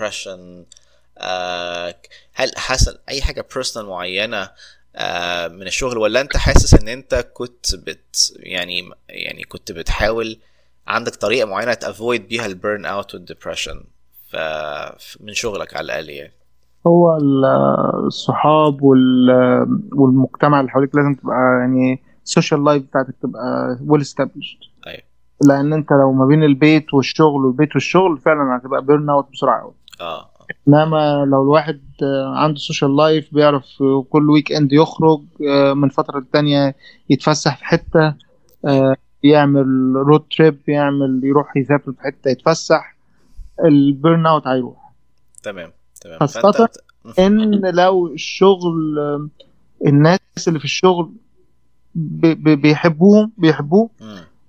depression آه هل حصل أي حاجة personal معينة آه من الشغل ولا أنت حاسس إن أنت كنت بت يعني يعني كنت بتحاول عندك طريقة معينة ت avoid بيها ال burnout وال depression من شغلك على الأقل يعني؟ هو الصحاب والمجتمع اللي حواليك لازم تبقى يعني ال social life بتاعتك تبقى well established أيوه. لأن أنت لو ما بين البيت والشغل والبيت والشغل فعلا هتبقى burnout بسرعة قوي آه انما لو الواحد عنده social life بيعرف كل weekend يخرج من فترة للتانية يتفسح في حتة يعمل road trip يعمل يروح يسافر في حتة يتفسح ال burnout هيروح. تمام تمام. خاصة إن لو الشغل الناس اللي في الشغل بيحبوهم بيحبوه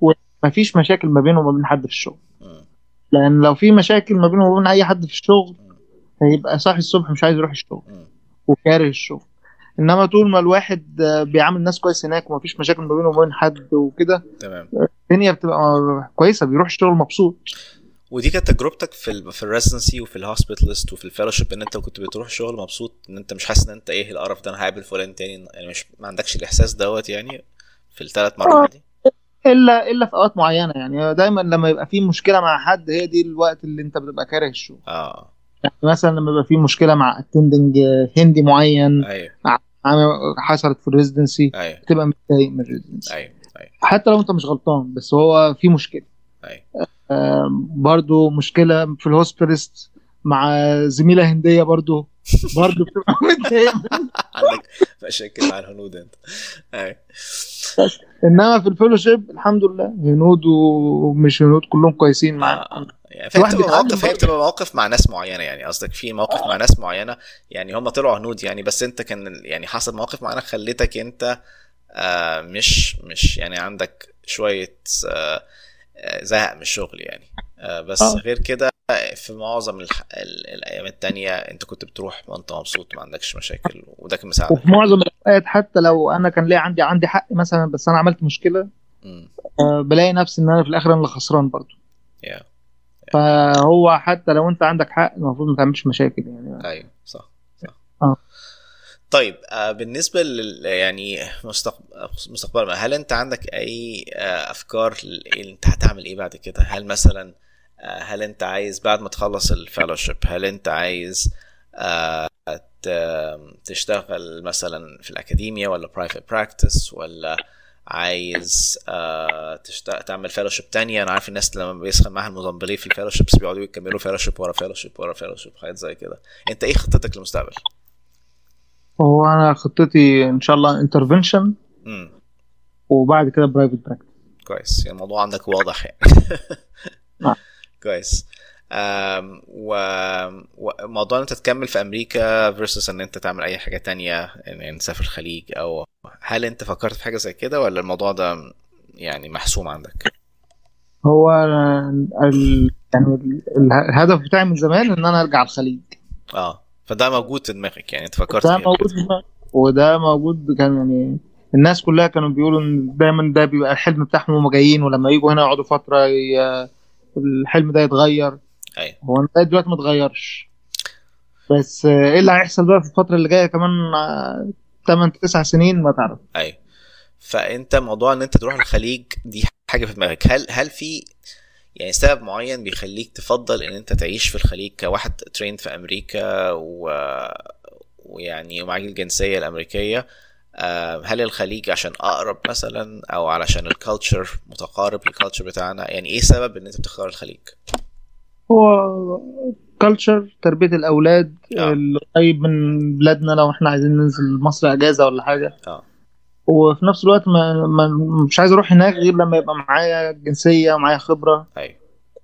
ومفيش مشاكل ما بينهم وما بين حد في الشغل. لأن لو في مشاكل ما بينهم وما بين أي حد في الشغل هيبقى صاحي الصبح مش عايز يروح الشغل وكاره الشغل. إنما طول ما الواحد بيعامل الناس كويس هناك ومفيش مشاكل ما بينه وما بين حد وكده تمام. الدنيا بتبقى كويسة بيروح الشغل مبسوط. ودي كانت تجربتك في ال في ال residency وفي ال hospitalist وفي ال fellowship إن أنت كنت بتروح الشغل مبسوط إن أنت مش حاسس إن أنت إيه القرف ده أنا هقابل فلان تاني يعني مش ما عندكش الإحساس دوت يعني في الثلاث مراحل دي؟ الا إلا في أوقات معينة يعني. دايما لما يبقى في مشكلة مع حد هي دي الوقت اللي أنت بتبقى كاره الشغل آه. يعني مثلا لما يبقى في مشكلة مع attending هندي معين أيوه. حصلت في ال residency أيوه. تبقى متضايق من ال residency أيوه. أيوه. حتى لو أنت مش غلطان بس هو في مشكلة. أيوه. آه برضو مشكلة في ال hospitalist مع زميلة هندية برضو. برضو بتبقى متضايق. عندك مشاكل مع الهنود أنت. أيوه انما في الفيلوشيب الحمد لله هنود ومش هنود كلهم كويسين معاك آه. يعني فهي بتبقى مواقف بتبقى مواقف مع ناس معينة يعني قصدك في موقف مع ناس معينة يعني هم طلعوا هنود يعني بس أنت كان يعني حصل مواقف معينه خلتك أنت آه مش مش يعني عندك شوية آه زهق من الشغل يعني آه بس آه. غير كده في معظم الح... ال... الأيام التانية أنت كنت بتروح وانت مبسوط ما عندكش مشاكل وده كان مساعدك وفي معظم الاوقات حتى لو أنا كان ليا عندي عندي حق مثلا بس أنا عملت مشكلة. آه بلاقي نفسي إن أنا في الآخر أنا اللي خسران برضو. Yeah. فهو حتى لو أنت عندك حق المفروض ما تعملش مشاكل يعني. أيوه صح صح. آه. طيب آه بالنسبة لل يعني مستقبل مستقبلا هل أنت عندك أي آه أفكار ل- أنت هتعمل إيه بعد كده؟ هل مثلا هل أنت عايز بعد ما تخلص الفellowship هل أنت عايز تشتغل مثلا في الأكاديمية ولا private practice ولا عايز آه تشت... تعمل fellowship تانية أنا عارف الناس لما بيسخن معاها الموزمبليه في ال fellowships بيقعدوا يكملوا fellowship ورا fellowship ورا fellowship حاجات زي كده أنت إيه خطتك للمستقبل؟ هو أنا خطتي إن شاء الله intervention وبعد كده private practice كويس يعني الموضوع عندك واضح يعني نعم. كويس. وموضوع إن أنت تكمل في أمريكا versus إن أنت تعمل أي حاجة تانية إن يعني تسافر الخليج أو هل أنت فكرت في حاجة زي كده ولا الموضوع ده يعني محسوم عندك؟ هو ال... يعني ال- الهدف بتاعي من زمان إن أنا أرجع الخليج. آه فده موجود في دماغك يعني أنت فكرت ده موجود في دماغي وده موجود كان يعني الناس كلها كانوا بيقولوا إن دايما ده بيبقى الحلم بتاعهم وهم جايين ولما يجوا هنا يقعدوا فترة ي... الحلم ده يتغير. أيوه. هو لغاية دلوقتي ما اتغيرش. بس آه، إيه اللي هيحصل بقى في الفترة اللي جاية كمان 8 9 سنين ما تعرف. أيوه. فأنت موضوع إن أنت تروح الخليج دي حاجة في دماغك. هل هل في يعني سبب معين بيخليك تفضل إن أنت تعيش في الخليج كواحد trained في أمريكا و... ويعني ومعاك الجنسية الأمريكية؟ آه، هل الخليج عشان أقرب مثلا أو علشان ال culture متقارب لل culture بتاعنا؟ يعني إيه سبب إن أنت بتختار الخليج؟ هو كلتشر تربية الأولاد آه. القريب من بلادنا لو إحنا عايزين ننزل مصر إجازة ولا حاجة. آه. وفي نفس الوقت ما ما مش عايز أروح هناك غير لما يبقى معايا جنسية ومعايا خبرة. أيوه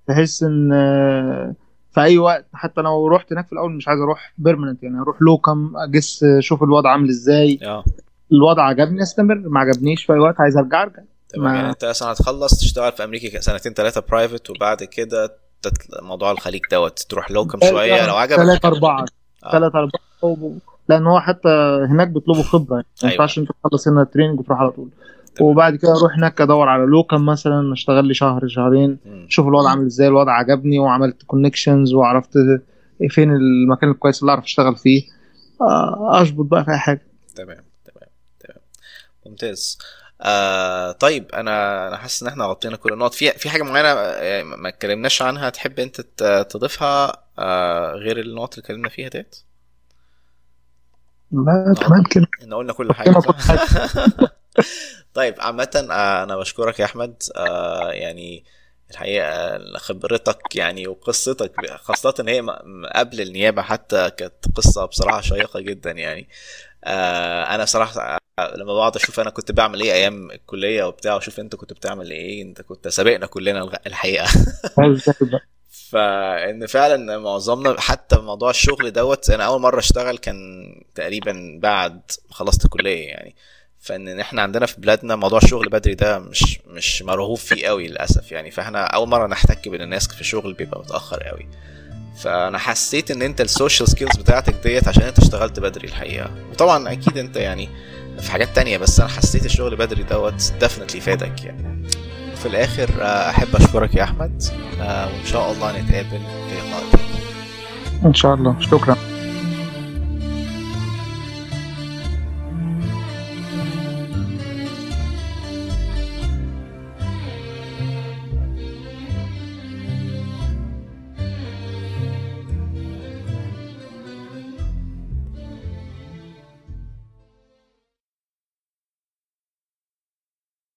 بحيث إن آه، في أي وقت حتى لو رحت هناك في الأول مش عايز أروح بيرمننت يعني أروح لوكم أجس أشوف الوضع عامل إزاي. آه. الوضع عجبني أستمر ما عجبنيش في أي وقت عايز أرجع أرجع. تمام ما- يعني أنت أصلا هتخلص تشتغل في أمريكا سنتين ثلاثة private وبعد كده موضوع الخليج دوت تروح locum شوية لو عجبك. ثلاثة أربعة. آه. ثلاثة أربعة و- لأن هو حتى هناك بيطلبوا خبرة. يعني ما أيوة. ينفعش أنت تخلص هنا training وتروح على طول. وبعد كده أروح هناك أدور على locum مثلا أشتغل لي شهر شهرين. شوف الوضع عامل إزاي الوضع عجبني وعملت connections وعرفت فين المكان الكويس اللي أعرف أشتغل فيه. آه، أشبط بقى في أي حاجة. تمام تمام تمام. ممتاز. آه طيب أنا أنا حاسس إن إحنا غطينا كل النقط. في في حاجة معينة آه، ما اتكلمناش عنها تحب أنت تضيفها آه غير النقط اللي اتكلمنا فيها ديت؟ لا تمام كده إن قلنا كل حاجة طيب عامة آه، أنا بشكرك يا أحمد. آه، يعني الحقيقة خبرتك يعني وقصتك خاصة إن هي قبل النيابة حتى كانت قصة بصراحة شيقة جدا يعني. أنا صراحة لما بقعد أشوف أنا كنت بعمل إيه أيام الكلية وبتاع وأشوف أنت كنت بتعمل إيه أنت كنت سابقنا كلنا الحقيقة. فإن فعلا معظمنا حتى موضوع الشغل دوت أنا أول مرة أشتغل كان تقريبا بعد ما خلصت الكلية يعني. فإن إحنا عندنا في بلادنا موضوع الشغل بدري ده مش مش مرغوب فيه قوي للأسف يعني. فإحنا أول مرة نحتك بالناس في الشغل بيبقى متأخر قوي. فأنا حسيت إن أنت ال social skills بتاعتك ديت عشان أنت اشتغلت بدري الحقيقة. وطبعا أكيد أنت يعني في حاجات تانية بس أنا حسيت الشغل بدري دوت definitely فادك يعني. في الآخر آه، أحب أشكرك يا أحمد آه، وإن شاء الله نتقابل في لقاء إن شاء الله. شكرا.